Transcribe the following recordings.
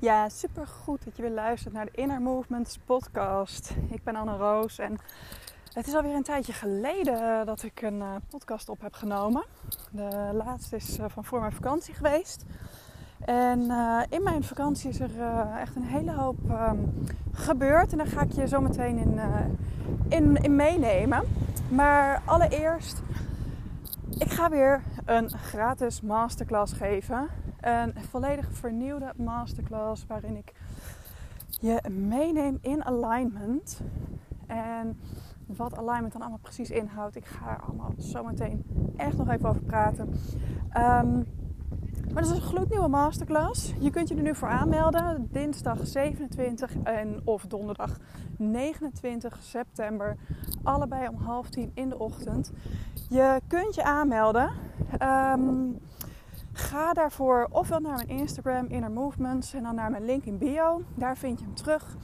Ja, super goed dat je weer luistert naar de Inner Movements podcast. Ik ben Anne Roos en het is alweer een tijdje geleden dat ik een uh, podcast op heb genomen. De laatste is uh, van voor mijn vakantie geweest. En uh, in mijn vakantie is er echt een hele hoop um, gebeurd. En daar ga ik je zo meteen in, in, in meenemen. Maar allereerst, ik ga weer een gratis masterclass geven een volledig vernieuwde masterclass waarin ik je meeneem in alignment. En wat alignment dan allemaal precies inhoudt, ik ga er allemaal zo meteen echt nog even over praten. Um, maar dat is een gloednieuwe masterclass. Je kunt je er nu voor aanmelden. Dinsdag 27 en of donderdag 29 september. Allebei om half tien in de ochtend. Je kunt je aanmelden. Um, Ga daarvoor ofwel naar mijn Instagram, Inner Movements, en dan naar mijn link in bio. Daar vind je hem terug.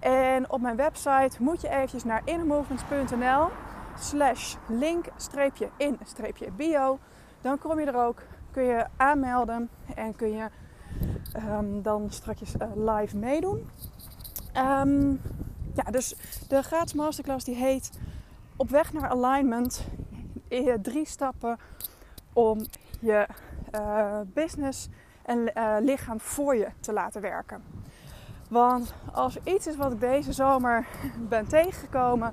En op mijn website moet je eventjes naar innermovements.nl slash link-in-bio. Dan kom je er ook, kun je aanmelden en kun je um, dan straks uh, live meedoen. Um, ja, dus de gratis masterclass die heet Op weg naar alignment. Drie stappen om je uh, business en uh, lichaam voor je te laten werken. Want als er iets is wat ik deze zomer ben tegengekomen,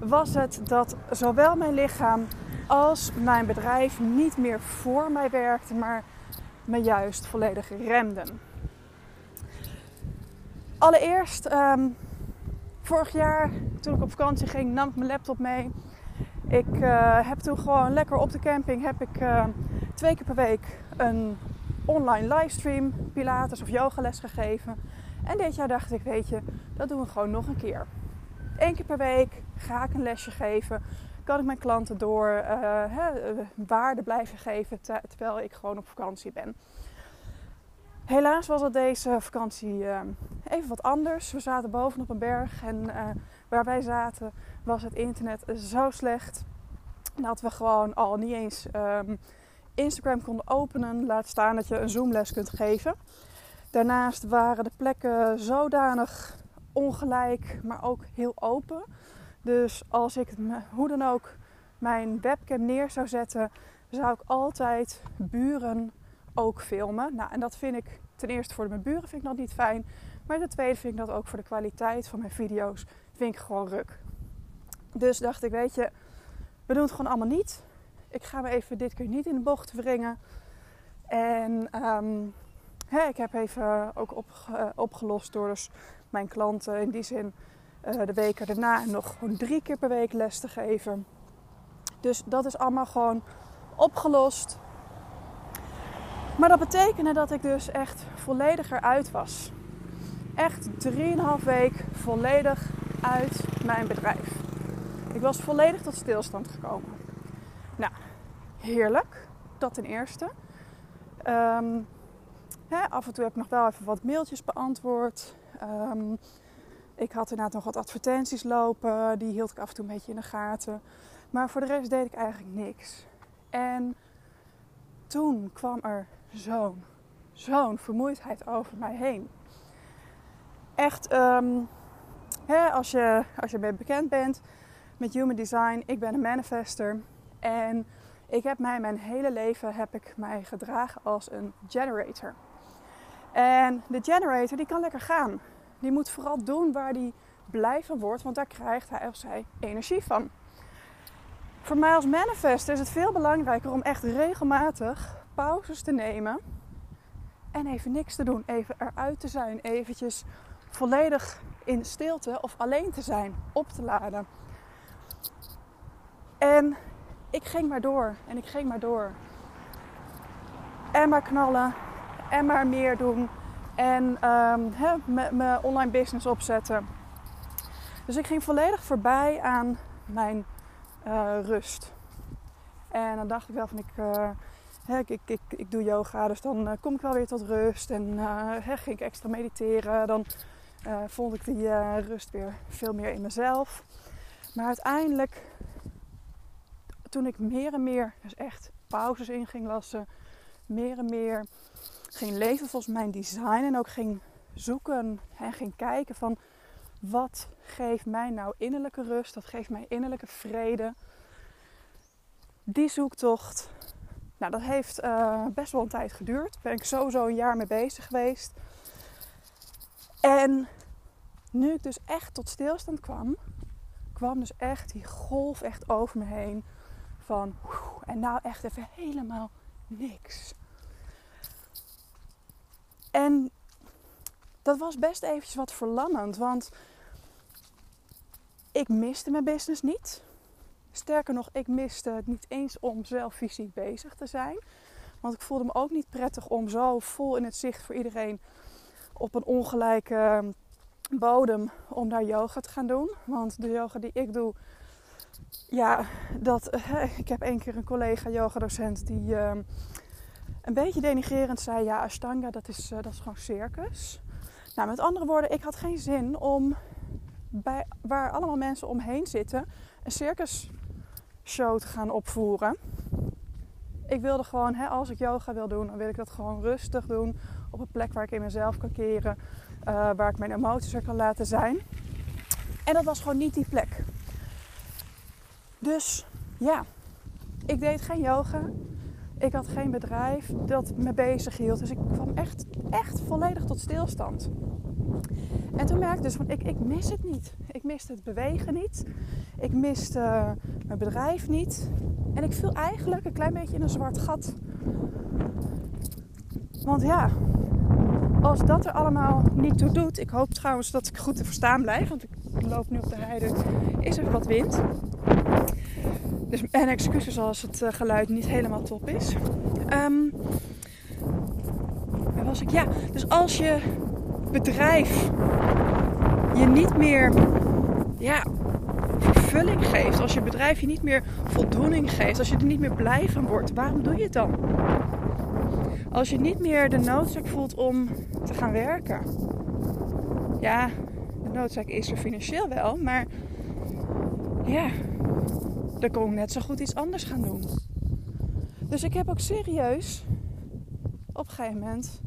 was het dat zowel mijn lichaam als mijn bedrijf niet meer voor mij werkte, maar me juist volledig remden. Allereerst, um, vorig jaar toen ik op vakantie ging, nam ik mijn laptop mee. Ik uh, heb toen gewoon lekker op de camping heb ik twee keer per week een online livestream, pilates of yogales gegeven. En dit jaar dacht ik, weet je, dat doen we gewoon nog een keer. Eén keer per week ga ik een lesje geven. Kan ik mijn klanten door hè, waarde blijven geven terwijl ik gewoon op vakantie ben. Helaas was het deze vakantie uh, even wat anders. We zaten bovenop een berg en uh, waar wij zaten was het internet zo slecht dat we gewoon al niet eens um, Instagram konden openen. Laat staan dat je een Zoomles kunt geven. Daarnaast waren de plekken zodanig ongelijk, maar ook heel open. Dus als ik hoe dan ook mijn webcam neer zou zetten, zou ik altijd buren ook filmen. Nou, en dat vind ik ten eerste voor mijn buren vind ik dat niet fijn. Maar ten tweede vind ik dat ook voor de kwaliteit van mijn video's vind ik gewoon ruk. Dus dacht ik, weet je, we doen het gewoon allemaal niet ik ga me even dit keer niet in de bocht wringen. En hè, ik heb even ook op, uh, opgelost door dus mijn klanten in die zin uh, de weken daarna nog gewoon drie keer per week les te geven. Dus dat is allemaal gewoon opgelost. Maar dat betekende dat ik dus echt volledig eruit was. Echt 3,5 week volledig uit mijn bedrijf. Ik was volledig tot stilstand gekomen. Nou, heerlijk. Dat ten eerste. Um, hè, af en toe heb ik nog wel even wat mailtjes beantwoord. Um, ik had inderdaad nog wat advertenties lopen. Die hield ik af en toe een beetje in de gaten. Maar voor de rest deed ik eigenlijk niks. En toen kwam er zo'n, zo'n vermoeidheid over mij heen. Echt, um, hè, als, je, als je bekend bent met Human Design, ik ben een manifester. En ik heb mij mijn hele leven heb ik mij gedragen als een generator. En de generator die kan lekker gaan. Die moet vooral doen waar die blij van wordt, want daar krijgt hij of zij energie van. Voor mij als manifester is het veel belangrijker om echt regelmatig pauzes te nemen en even niks te doen, even eruit te zijn, eventjes volledig in stilte of alleen te zijn, op te laden. En ik ging maar door en ik ging maar door. En maar knallen en maar meer doen en um, mijn online business opzetten. Dus ik ging volledig voorbij aan mijn uh, rust. En dan dacht ik wel van ik, uh, ik, ik, ik, doe yoga, dus dan uh, kom ik wel weer tot rust. En ging ik extra mediteren, dan vond ik die rust weer veel meer in mezelf. Maar uiteindelijk toen ik meer en meer, dus echt pauzes in ging lassen, meer en meer ging leven volgens mijn design en ook ging zoeken en ging kijken van wat geeft mij nou innerlijke rust, wat geeft mij innerlijke vrede. Die zoektocht, nou dat heeft uh, best wel een tijd geduurd. Daar ben ik sowieso een jaar mee bezig geweest. En nu ik dus echt tot stilstand kwam, kwam dus echt die golf echt over me heen van en nou echt even helemaal niks. En dat was best eventjes wat verlammend, want ik miste mijn business niet. Sterker nog, ik miste het niet eens om zelf fysiek bezig te zijn. Want ik voelde me ook niet prettig om zo vol in het zicht voor iedereen op een ongelijke bodem om daar yoga te gaan doen. Want de yoga die ik doe, ja, dat, eh, ik heb één keer een collega yogadocent die uh, een beetje denigrerend zei: ja, Ashtanga dat is, uh, dat is gewoon circus. Nou, met andere woorden, ik had geen zin om bij, waar allemaal mensen omheen zitten een circus show te gaan opvoeren. Ik wilde gewoon, hè, als ik yoga wil doen, dan wil ik dat gewoon rustig doen. Op een plek waar ik in mezelf kan keren. Uh, waar ik mijn emoties er kan laten zijn. En dat was gewoon niet die plek. Dus ja, ik deed geen yoga. Ik had geen bedrijf dat me bezig hield. Dus ik kwam echt, echt volledig tot stilstand. En toen merkte ik dus van, ik, ik mis het niet. Ik miste het bewegen niet. Ik miste uh, mijn bedrijf niet. En ik viel eigenlijk een klein beetje in een zwart gat. Want ja, als dat er allemaal niet toe doet. Ik hoop trouwens dat ik goed te verstaan blijf. Want ik loop nu op de heide. Is er wat wind. Dus, en excuses als het uh, geluid niet helemaal top is. Um, waar was ik? Ja, dus als je bedrijf je niet meer ja, vervulling geeft, als je bedrijf je niet meer voldoening geeft, als je er niet meer blij van wordt, waarom doe je het dan? Als je niet meer de noodzaak voelt om te gaan werken. Ja, de noodzaak is er financieel wel, maar ja, dan kon ik net zo goed iets anders gaan doen. Dus ik heb ook serieus op een gegeven moment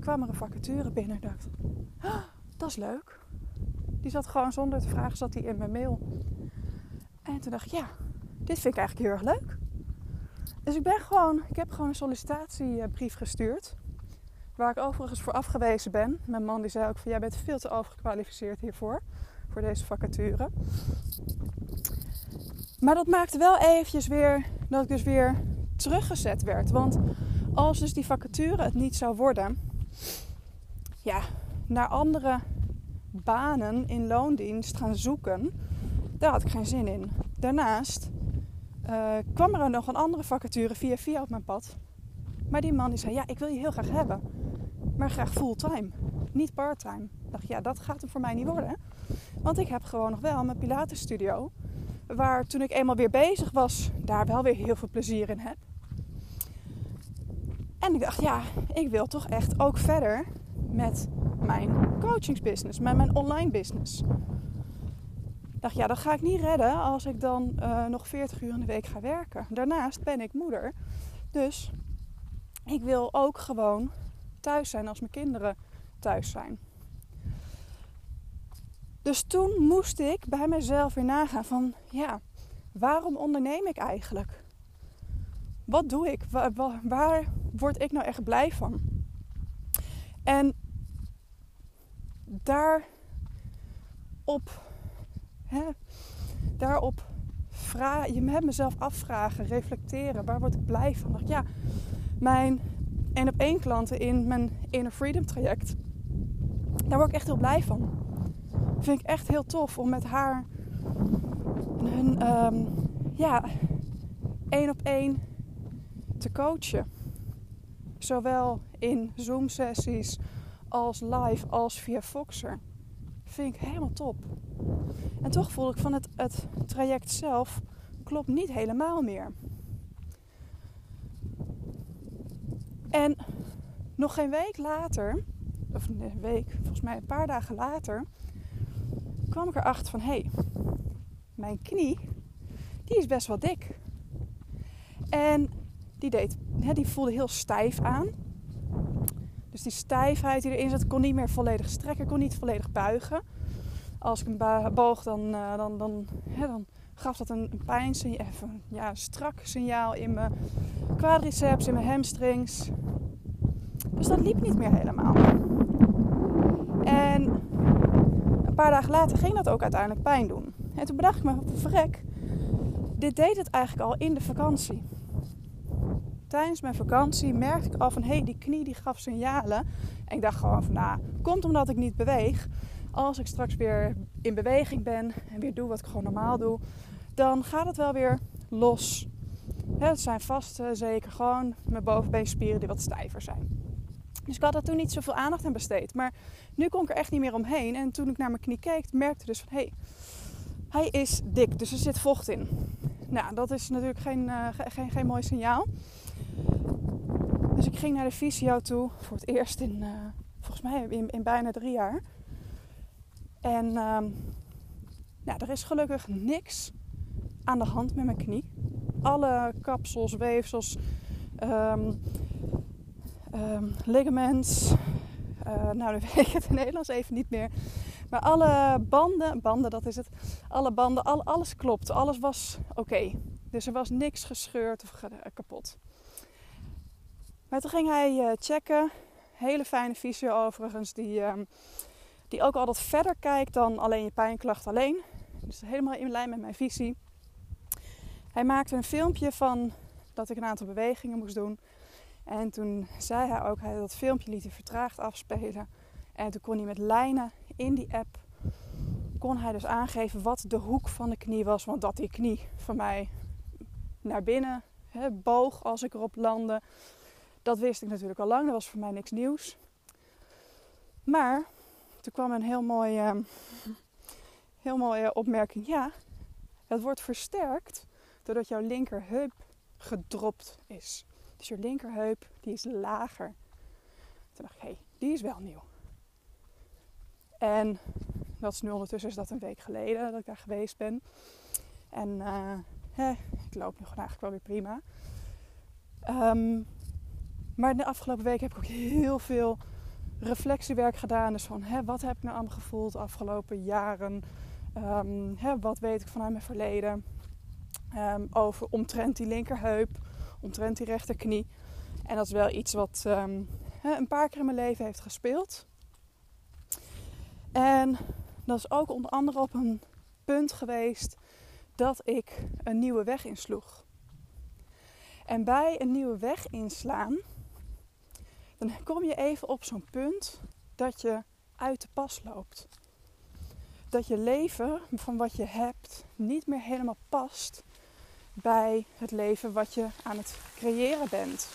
kwam er een vacature binnen en dacht, oh, dat is leuk. Die zat gewoon zonder te vragen, zat die in mijn mail. En toen dacht ik, ja, dit vind ik eigenlijk heel erg leuk. Dus ik ben gewoon, ik heb gewoon een sollicitatiebrief gestuurd. Waar ik overigens voor afgewezen ben. Mijn man die zei ook van, jij bent veel te overgekwalificeerd hiervoor. Voor deze vacature. Maar dat maakte wel eventjes weer dat ik dus weer teruggezet werd. Want als dus die vacature het niet zou worden, ja, naar andere banen in loondienst gaan zoeken, daar had ik geen zin in. Daarnaast uh, kwam er nog een andere vacature via via op mijn pad. Maar die man die zei, ja, ik wil je heel graag hebben. Maar graag fulltime, niet parttime. Ik dacht, ja, dat gaat hem voor mij niet worden. Want ik heb gewoon nog wel mijn pilatenstudio. Waar toen ik eenmaal weer bezig was, daar wel weer heel veel plezier in heb. En ik dacht, ja, ik wil toch echt ook verder met mijn coachingsbusiness, met mijn online business. Ik dacht, ja, dat ga ik niet redden als ik dan uh, nog 40 uur in de week ga werken. Daarnaast ben ik moeder. Dus ik wil ook gewoon thuis zijn als mijn kinderen thuis zijn. Dus toen moest ik bij mezelf weer nagaan van, ja, waarom onderneem ik eigenlijk? Wat doe ik? Waar, word ik nou echt blij van? En daarop, hè, daarop vragen, je hebt mezelf afvragen, reflecteren. Waar word ik blij van? Dacht, ja, mijn één op één klanten in mijn Inner Freedom traject. Daar word ik echt heel blij van. Vind ik echt heel tof om met haar hun, um, ja, één op één te coachen. Zowel in Zoom sessies als live als via Foxer. Vind ik helemaal top. En toch voel ik van het, het traject zelf klopt niet helemaal meer. En nog geen week later, of een week, volgens mij een paar dagen later, kwam ik erachter van hé, hey, mijn knie, die is best wel dik. En die, deed, hè, die voelde heel stijf aan. Dus die stijfheid die erin zat, kon niet meer volledig strekken, kon niet volledig buigen. Als ik hem boog, dan, uh, dan, dan, dan gaf dat een, een pijn, even ja, strak signaal in mijn quadriceps, in mijn hamstrings. Dus dat liep niet meer helemaal. En paar dagen later ging dat ook uiteindelijk pijn doen. En toen bedacht ik me, verrek, dit deed het eigenlijk al in de vakantie. Tijdens mijn vakantie merkte ik al van, hé, hey, die knie die gaf signalen. En ik dacht gewoon van, nou, komt omdat ik niet beweeg. Als ik straks weer in beweging ben en weer doe wat ik gewoon normaal doe, dan gaat het wel weer los. het zijn vast zeker gewoon mijn bovenbeenspieren die wat stijver zijn. Dus ik had er toen niet zoveel aandacht aan besteed. Maar nu kon ik er echt niet meer omheen. En toen ik naar mijn knie keek, merkte ik dus van hé, hey, hij is dik, dus er zit vocht in. Nou, dat is natuurlijk geen, uh, geen, geen mooi signaal. Dus ik ging naar de fysio toe voor het eerst in, uh, volgens mij in, bijna drie jaar. En uh, nou, er is gelukkig niks aan de hand met mijn knie. Alle kapsels, weefsels, um, um, ligaments. Uh, nou, dan weet ik het in Nederlands even niet meer. Maar alle banden, banden dat is het, alle banden, al, alles klopt. Alles was oké. Dus er was niks gescheurd of kapot. Maar toen ging hij uh, checken. Hele fijne fysio overigens. Die, uh, die ook altijd verder kijkt dan alleen je pijnklacht alleen. Dus helemaal in lijn met mijn visie. Hij maakte een filmpje van dat ik een aantal bewegingen moest doen. En toen zei hij ook, hij dat filmpje liet hij vertraagd afspelen. En toen kon hij met lijnen in die app, kon hij dus aangeven wat de hoek van de knie was. Want dat die knie van mij naar binnen boog als ik erop landde. Dat wist ik natuurlijk al lang, dat was voor mij niks nieuws. Maar toen kwam een heel mooie, heel mooie opmerking. Ja, het wordt versterkt doordat jouw linkerheup gedropt is. Je linkerheup die is lager. Toen dacht ik, hé, hey, die is wel nieuw. En dat is nu ondertussen is dat een week geleden dat ik daar geweest ben. En uh, ik loop nu gewoon eigenlijk wel weer prima. Um, maar de afgelopen week heb ik ook heel veel reflectiewerk gedaan. Dus van hè, wat heb ik nou allemaal gevoeld de afgelopen jaren? Um, hè, wat weet ik vanuit mijn verleden? Um, over omtrent die linkerheup, omtrent die rechterknie. En dat is wel iets wat um, een paar keer in mijn leven heeft gespeeld. En dat is ook onder andere op een punt geweest dat ik een nieuwe weg insloeg. En bij een nieuwe weg inslaan, dan kom je even op zo'n punt dat je uit de pas loopt. Dat je leven van wat je hebt niet meer helemaal past bij het leven wat je aan het creëren bent.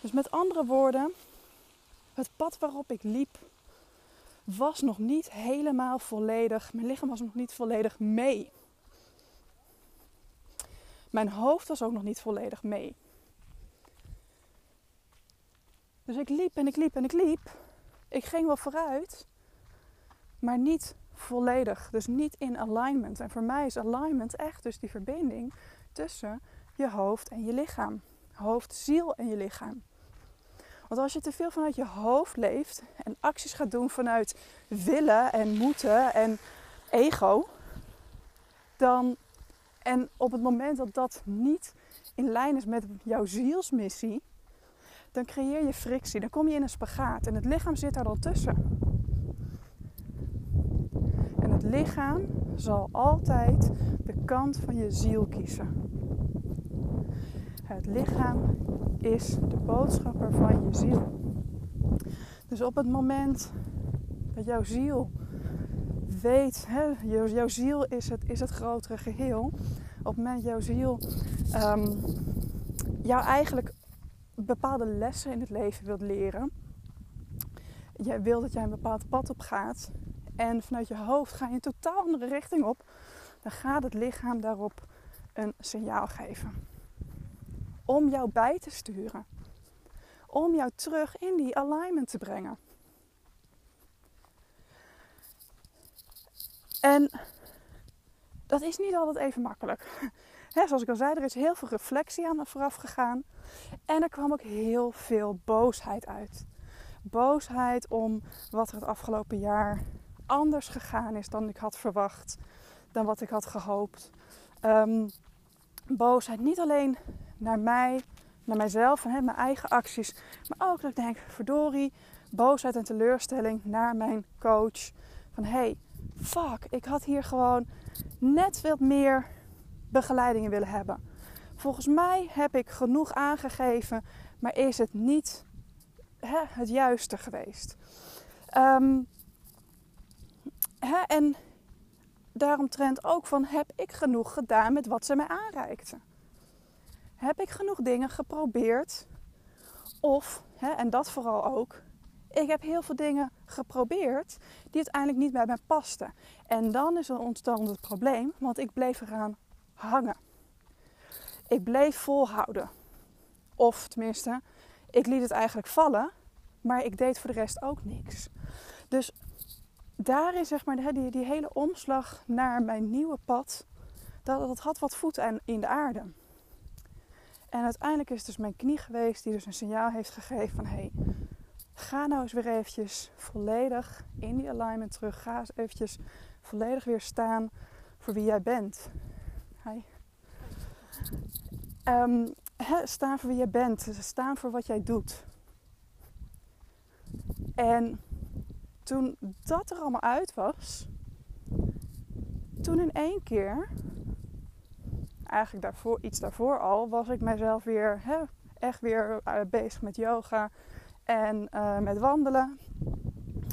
Dus met andere woorden, het pad waarop ik liep was nog niet helemaal volledig, mijn lichaam was nog niet volledig mee. Mijn hoofd was ook nog niet volledig mee. Dus ik liep en ik liep en ik liep. Ik ging wel vooruit, maar niet volledig. Dus niet in alignment. En voor mij is alignment echt dus die verbinding tussen je hoofd en je lichaam. Hoofd, ziel en je lichaam. Want als je te veel vanuit je hoofd leeft en acties gaat doen vanuit willen en moeten en ego, dan en op het moment dat dat niet in lijn is met jouw zielsmissie, dan creëer je frictie. Dan kom je in een spagaat en het lichaam zit daar dan tussen. Het lichaam zal altijd de kant van je ziel kiezen. Het lichaam is de boodschapper van je ziel. Dus op het moment dat jouw ziel weet, hè, jouw, ziel is het, is het grotere geheel. Op het moment jouw ziel um, jou eigenlijk bepaalde lessen in het leven wilt leren. Jij wil dat jij een bepaald pad op gaat. En vanuit je hoofd ga je een totaal andere richting op. Dan gaat het lichaam daarop een signaal geven. Om jou bij te sturen. Om jou terug in die alignment te brengen. En dat is niet altijd even makkelijk. hè, zoals ik al zei, er is heel veel reflectie aan vooraf gegaan. En er kwam ook heel veel boosheid uit. Boosheid om wat er het afgelopen jaar anders gegaan is dan ik had verwacht, dan wat ik had gehoopt. Ehm, boosheid niet alleen naar mij, naar mijzelf en mijn eigen acties, maar ook dat ik denk, verdorie, boosheid en teleurstelling naar mijn coach. Van hey, fuck, ik had hier gewoon net wat meer begeleidingen willen hebben. Volgens mij heb ik genoeg aangegeven, maar is het niet hè, het juiste geweest. Um, hè, en daaromtrent ook van heb ik genoeg gedaan met wat ze mij aanreikte? Heb ik genoeg dingen geprobeerd? Of, hè, en dat vooral ook, ik heb heel veel dingen geprobeerd die uiteindelijk niet bij mij pasten. En dan is er ontstond het probleem, want ik bleef eraan hangen. Ik bleef volhouden. Of tenminste, ik liet het eigenlijk vallen, maar ik deed voor de rest ook niks. Dus daar is zeg maar die, die hele omslag naar mijn nieuwe pad, dat, dat had wat voeten in de aarde. En uiteindelijk is het dus mijn knie geweest die dus een signaal heeft gegeven van hé, hey, ga nou eens weer eventjes volledig in die alignment terug. Ga eens eventjes volledig weer staan voor wie jij bent. Hi. Um, staan voor wie jij bent. Staan voor wat jij doet. En toen dat er allemaal uit was, toen in één keer, eigenlijk daarvoor, iets daarvoor al, was ik mezelf weer echt weer uh, bezig met yoga en uh, met wandelen.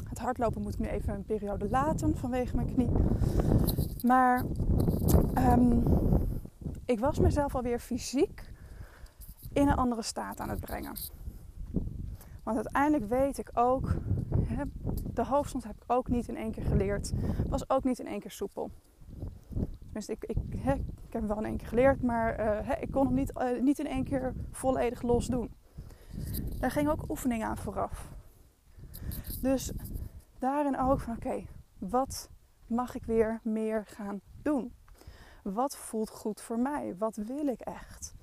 Het hardlopen moet ik nu even een periode laten vanwege mijn knie. Maar um, ik was mezelf alweer fysiek in een andere staat aan het brengen. Want uiteindelijk weet ik ook, hè, de hoofdstand heb ik ook niet in één keer geleerd. Was ook niet in één keer soepel. Tenminste, ik, ik, ik heb hem wel in één keer geleerd, maar hè, ik kon hem niet, uh, niet in één keer volledig los doen. Daar ging ook oefening aan vooraf. Dus daarin ook van oké, wat mag ik weer meer gaan doen? Wat voelt goed voor mij? Wat wil ik echt?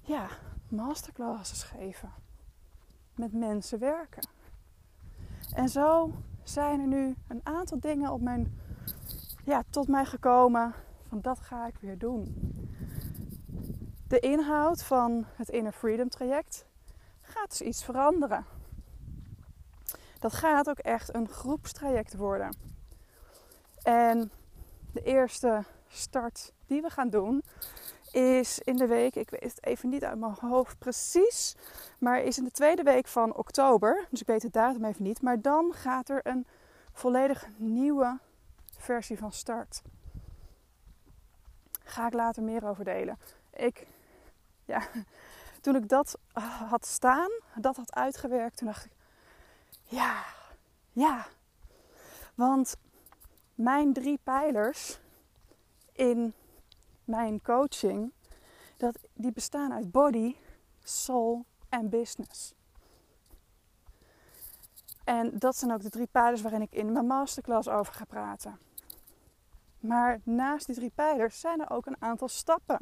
Ja, masterclasses geven. Met mensen werken. En zo zijn er nu een aantal dingen op mijn, ja, tot mij gekomen van dat ga ik weer doen. De inhoud van het Inner Freedom traject gaat dus iets veranderen. Dat gaat ook echt een groepstraject worden. En de eerste start die we gaan doen is in de week, ik weet het even niet uit mijn hoofd precies, maar is in de tweede week van oktober. Dus ik weet het datum even niet. Maar dan gaat er een volledig nieuwe versie van start. Ga ik later meer over delen. Ik, ja, toen ik dat had staan, dat had uitgewerkt, toen dacht ik, ja, ja. Want mijn drie pijlers in mijn coaching, dat, die bestaan uit body, soul en business. En dat zijn ook de drie pijlers waarin ik in mijn masterclass over ga praten. Maar naast die drie pijlers zijn er ook een aantal stappen.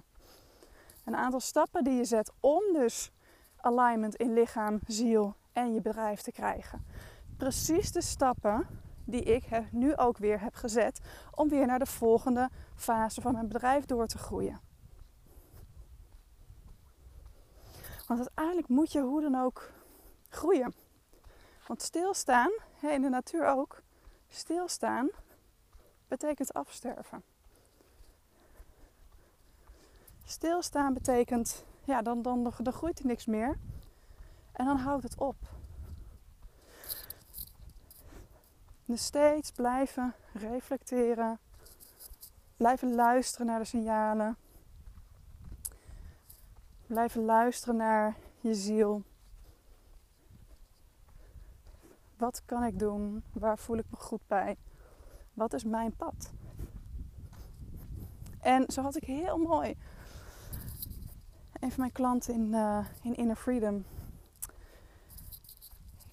Een aantal stappen die je zet om dus alignment in lichaam, ziel en je bedrijf te krijgen. Precies de stappen die ik nu ook weer heb gezet om weer naar de volgende fase van mijn bedrijf door te groeien. Want uiteindelijk moet je hoe dan ook groeien. Want stilstaan, in de natuur ook, stilstaan betekent afsterven. Stilstaan betekent, ja, dan, dan, dan groeit er niks meer. En dan houdt het op. Dus steeds blijven reflecteren. Blijven luisteren naar de signalen. Blijven luisteren naar je ziel. Wat kan ik doen? Waar voel ik me goed bij? Wat is mijn pad? En zo had ik heel mooi. Een van mijn klanten in, uh, in Inner Freedom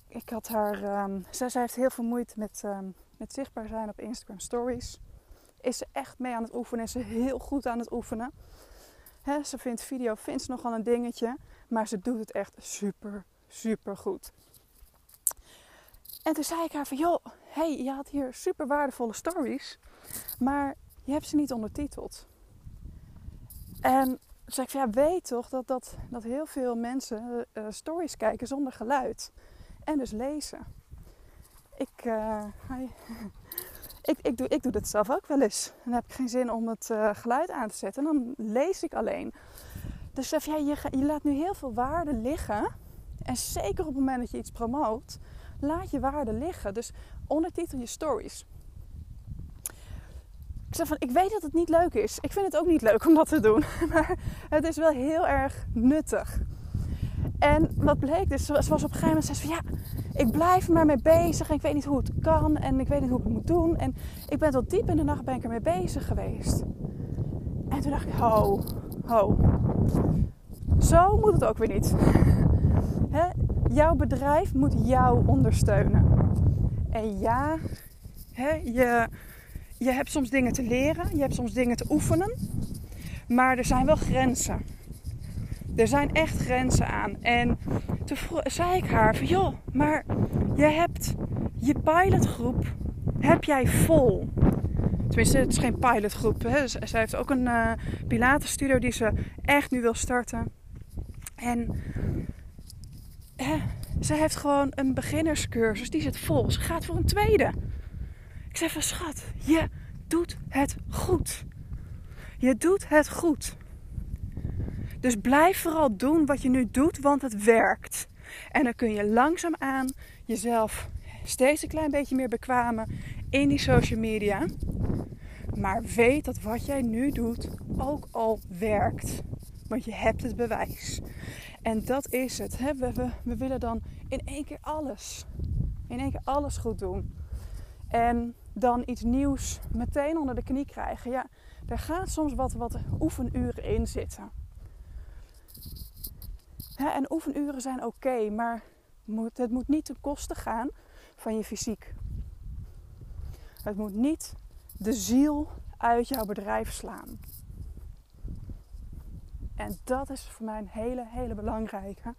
ik had haar. Um, zij, zij, heeft heel veel moeite met, um, met zichtbaar zijn op Instagram Stories. is ze echt mee aan het oefenen. Is ze heel goed aan het oefenen. Ze vindt video vindt ze nogal een dingetje. Maar ze doet het echt super, super goed. En toen zei ik haar van, joh, hey, je had hier super waardevolle stories. Maar je hebt ze niet ondertiteld. En zei ik van, ja, weet toch dat, dat, dat heel veel mensen uh, stories kijken zonder geluid. En dus lezen. Ik, uh, ik, ik, doe, ik doe dit zelf ook wel eens. Dan heb ik geen zin om het uh, geluid aan te zetten. En dan lees ik alleen. Dus ja, je, je laat nu heel veel waarde liggen. En zeker op het moment dat je iets promoot, laat je waarde liggen. Dus ondertitel je stories. Ik zeg van, ik weet dat het niet leuk is. Ik vind het ook niet leuk om dat te doen. Maar het is wel heel erg nuttig. En wat bleek dus, ze was op een gegeven moment zei van ja, ik blijf maar mee bezig en ik weet niet hoe het kan en ik weet niet hoe ik het moet doen. En ik ben tot diep in de nacht ben ik ermee bezig geweest. En toen dacht ik, ho, ho. Zo moet het ook weer niet. Jouw bedrijf moet jou ondersteunen. En ja, je, je hebt soms dingen te leren, je hebt soms dingen te oefenen. Maar er zijn wel grenzen. Er zijn echt grenzen aan. En toen zei ik haar van joh, maar je hebt je pilotgroep, heb jij vol. Tenminste, het is geen pilotgroep. Hè. Ze heeft ook een uh, Pilatenstudio die ze echt nu wil starten. En ze heeft gewoon een beginnerscursus, die zit vol. Ze gaat voor een tweede. Ik zei van schat, je doet het goed. Je doet het goed. Dus blijf vooral doen wat je nu doet, want het werkt. En dan kun je langzaamaan jezelf steeds een klein beetje meer bekwamen in die social media. Maar weet dat wat jij nu doet ook al werkt. Want je hebt het bewijs. En dat is het. We, we, we willen dan in één keer alles. In één keer alles goed doen. En dan iets nieuws meteen onder de knie krijgen. Ja, daar gaat soms wat, wat oefenuren in zitten. En oefenuren zijn oké, maar het moet niet ten koste gaan van je fysiek. Het moet niet de ziel uit jouw bedrijf slaan. En dat is voor mij een hele, hele belangrijke.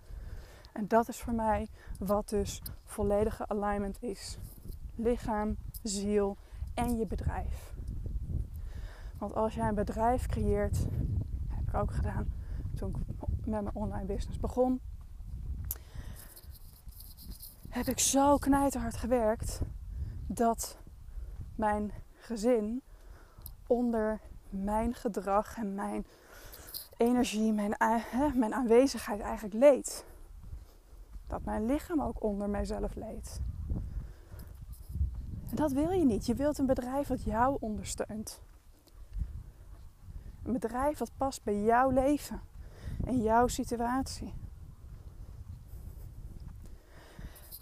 En dat is voor mij wat dus volledige alignment is. Lichaam, ziel en je bedrijf. Want als jij een bedrijf creëert, heb ik ook gedaan toen ik met mijn online business begon, heb ik zo knijterhard gewerkt dat mijn gezin onder mijn gedrag en mijn energie, mijn, mijn aanwezigheid eigenlijk leed. Dat mijn lichaam ook onder mijzelf leed. En dat wil je niet. Je wilt een bedrijf dat jou ondersteunt. Een bedrijf dat past bij jouw leven en jouw situatie.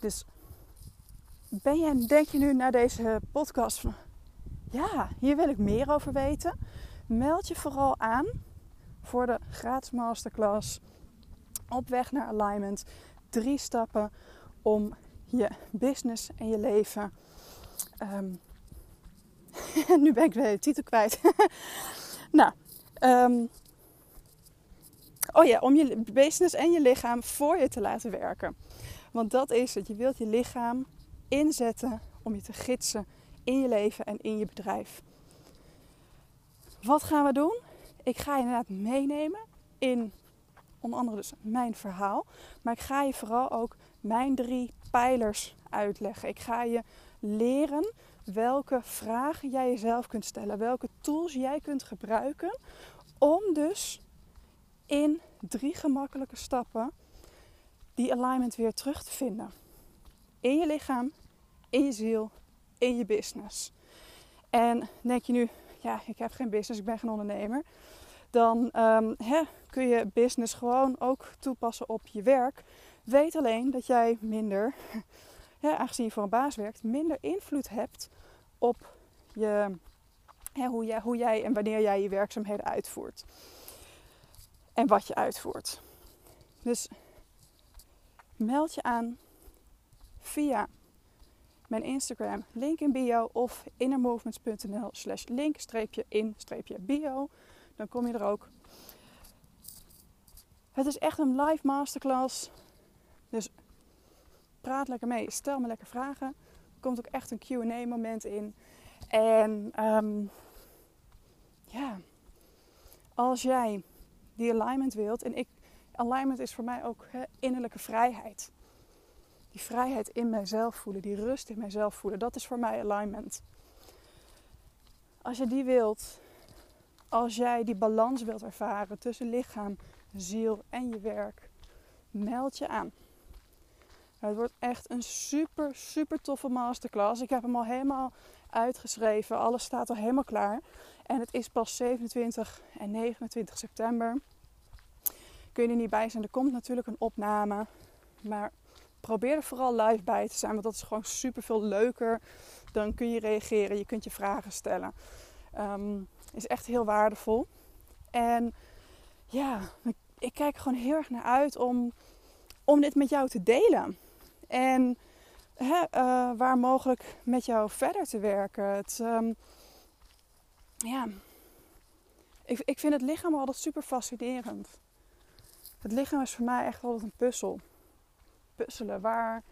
Dus ben je, denk je nu naar deze podcast van ja, hier wil ik meer over weten? Meld je vooral aan voor de gratis masterclass op weg naar alignment. Drie stappen om je business en je leven. Um, nu ben ik de titel kwijt. nou, um, oh ja, om je business en je lichaam voor je te laten werken. Want dat is het. Je wilt je lichaam inzetten om je te gidsen in je leven en in je bedrijf. Wat gaan we doen? Ik ga je inderdaad meenemen in onder andere dus mijn verhaal. Maar ik ga je vooral ook mijn drie pijlers uitleggen. Ik ga je leren welke vragen jij jezelf kunt stellen. Welke tools jij kunt gebruiken om dus in drie gemakkelijke stappen die alignment weer terug te vinden. In je lichaam, in je ziel, in je business. En denk je nu, ja, ik heb geen business, ik ben geen ondernemer. Dan hè, kun je business gewoon ook toepassen op je werk. Weet alleen dat jij minder, aangezien je voor een baas werkt, minder invloed hebt op je, hoe, jij, hoe jij en wanneer jij je werkzaamheden uitvoert. En wat je uitvoert. Dus meld je aan via mijn Instagram, link in bio of innermovements.nl slash link-in-bio. Dan kom je er ook. Het is echt een live masterclass. Dus praat lekker mee. Stel me lekker vragen. Er komt ook echt een Q&A moment in. En ehm, ja, als jij die alignment wilt. En ik, alignment is voor mij ook innerlijke vrijheid. Die vrijheid in mijzelf voelen, die rust in mijzelf voelen. Dat is voor mij alignment. Als je die wilt, als jij die balans wilt ervaren tussen lichaam, ziel en je werk, meld je aan. Het wordt echt een super, super toffe masterclass. Ik heb hem al helemaal uitgeschreven. Alles staat al helemaal klaar. En het is pas 27 en 29 september. Kun je er niet bij zijn. Er komt natuurlijk een opname. Maar probeer er vooral live bij te zijn. Want dat is gewoon super veel leuker. Dan kun je reageren. Je kunt je vragen stellen. Um, is echt heel waardevol. En ja, ik kijk er gewoon heel erg naar uit om, om dit met jou te delen. En hè, uh, waar mogelijk met jou verder te werken. Het, um, ja, ik, ik vind het lichaam altijd super fascinerend. Het lichaam is voor mij echt altijd een puzzel. Puzzelen. Waar,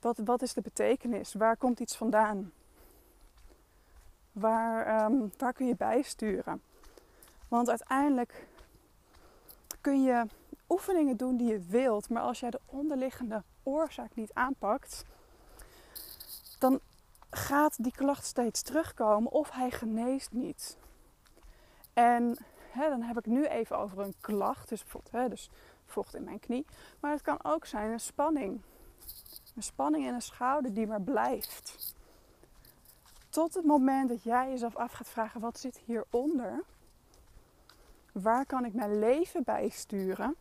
wat, wat is de betekenis? Waar komt iets vandaan? Waar, um, waar kun je bijsturen? Want uiteindelijk kun je oefeningen doen die je wilt, maar als jij de onderliggende oorzaak niet aanpakt, dan gaat die klacht steeds terugkomen of hij geneest niet. En hè, dan heb ik nu even over een klacht, dus bijvoorbeeld hè, dus vocht in mijn knie. Maar het kan ook zijn een spanning. Een spanning in een schouder die maar blijft. Tot het moment dat jij jezelf af gaat vragen: wat zit hieronder? Waar kan ik mijn leven bij sturen?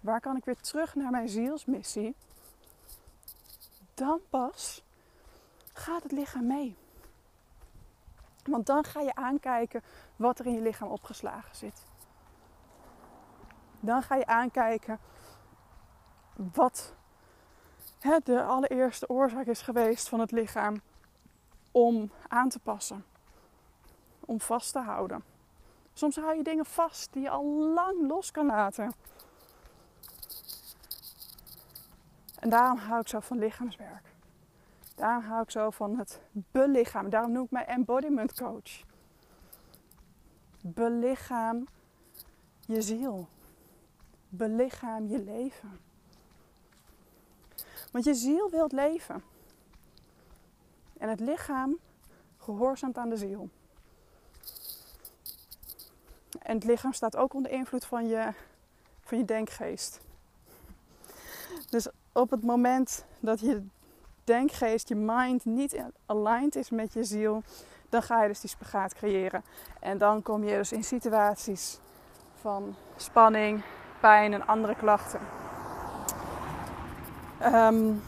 Waar kan ik weer terug naar mijn zielsmissie? Dan pas gaat het lichaam mee. Want dan ga je aankijken wat er in je lichaam opgeslagen zit. Dan ga je aankijken wat hè, de allereerste oorzaak is geweest van het lichaam om aan te passen, om vast te houden. Soms hou je dingen vast die je al lang los kan laten. En daarom hou ik zo van lichaamswerk. Daarom hou ik zo van het belichaam. Daarom noem ik mij embodiment coach. Belichaam je ziel. Belichaam je leven. Want je ziel wilt leven. En het lichaam gehoorzaamt aan de ziel. En het lichaam staat ook onder invloed van je, van je denkgeest. Dus op het moment dat je denkgeest, je mind niet aligned is met je ziel, dan ga je dus die spagaat creëren. En dan kom je dus in situaties van spanning, pijn en andere klachten. Um,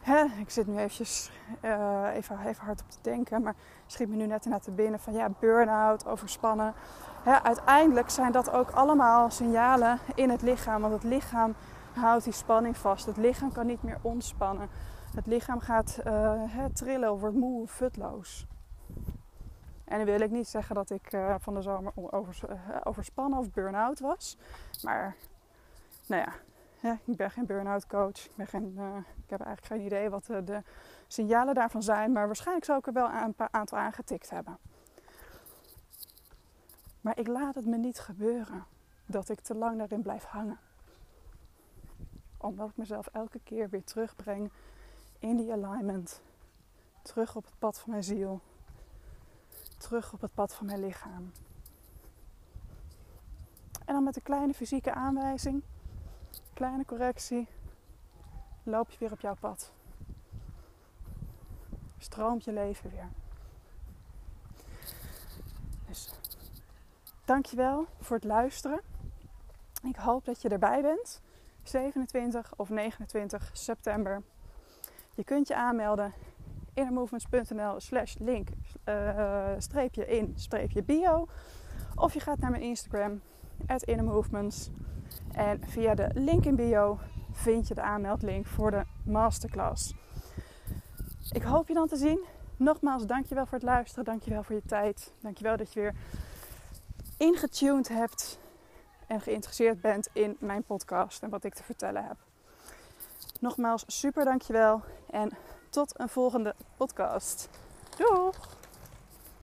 hè, ik zit nu eventjes, uh, even, even hard op te denken, maar schiet me nu net naar te binnen van ja, burn-out, overspannen. Hè, uiteindelijk zijn dat ook allemaal signalen in het lichaam, want het lichaam houdt die spanning vast. Het lichaam kan niet meer ontspannen. Het lichaam gaat uh, trillen, wordt moe, futloos. En dan wil ik niet zeggen dat ik uh, van de zomer over, uh, overspannen of burn-out was. Maar nou ja, ik ben geen burn-out coach. Ik, ben geen, ik heb eigenlijk geen idee wat de signalen daarvan zijn. Maar waarschijnlijk zou ik er wel een paar aantal aangetikt hebben. Maar ik laat het me niet gebeuren dat ik te lang daarin blijf hangen omdat ik mezelf elke keer weer terugbreng in die alignment. Terug op het pad van mijn ziel. Terug op het pad van mijn lichaam. En dan met een kleine fysieke aanwijzing, kleine correctie, loop je weer op jouw pad. Stroomt je leven weer. Dus dankjewel voor het luisteren. Ik hoop dat je erbij bent. 27 of 29 september. Je kunt je aanmelden innermovements.nl slash link uh, streepje in streepje bio. Of je gaat naar mijn Instagram, at innermovements. En via de link in bio vind je de aanmeldlink voor de masterclass. Ik hoop je dan te zien. Nogmaals, dankjewel voor het luisteren. Dankjewel voor je tijd. Dankjewel dat je weer ingetuned hebt en geïnteresseerd bent in mijn podcast en wat ik te vertellen heb. Nogmaals, super dankjewel en tot een volgende podcast. Doei!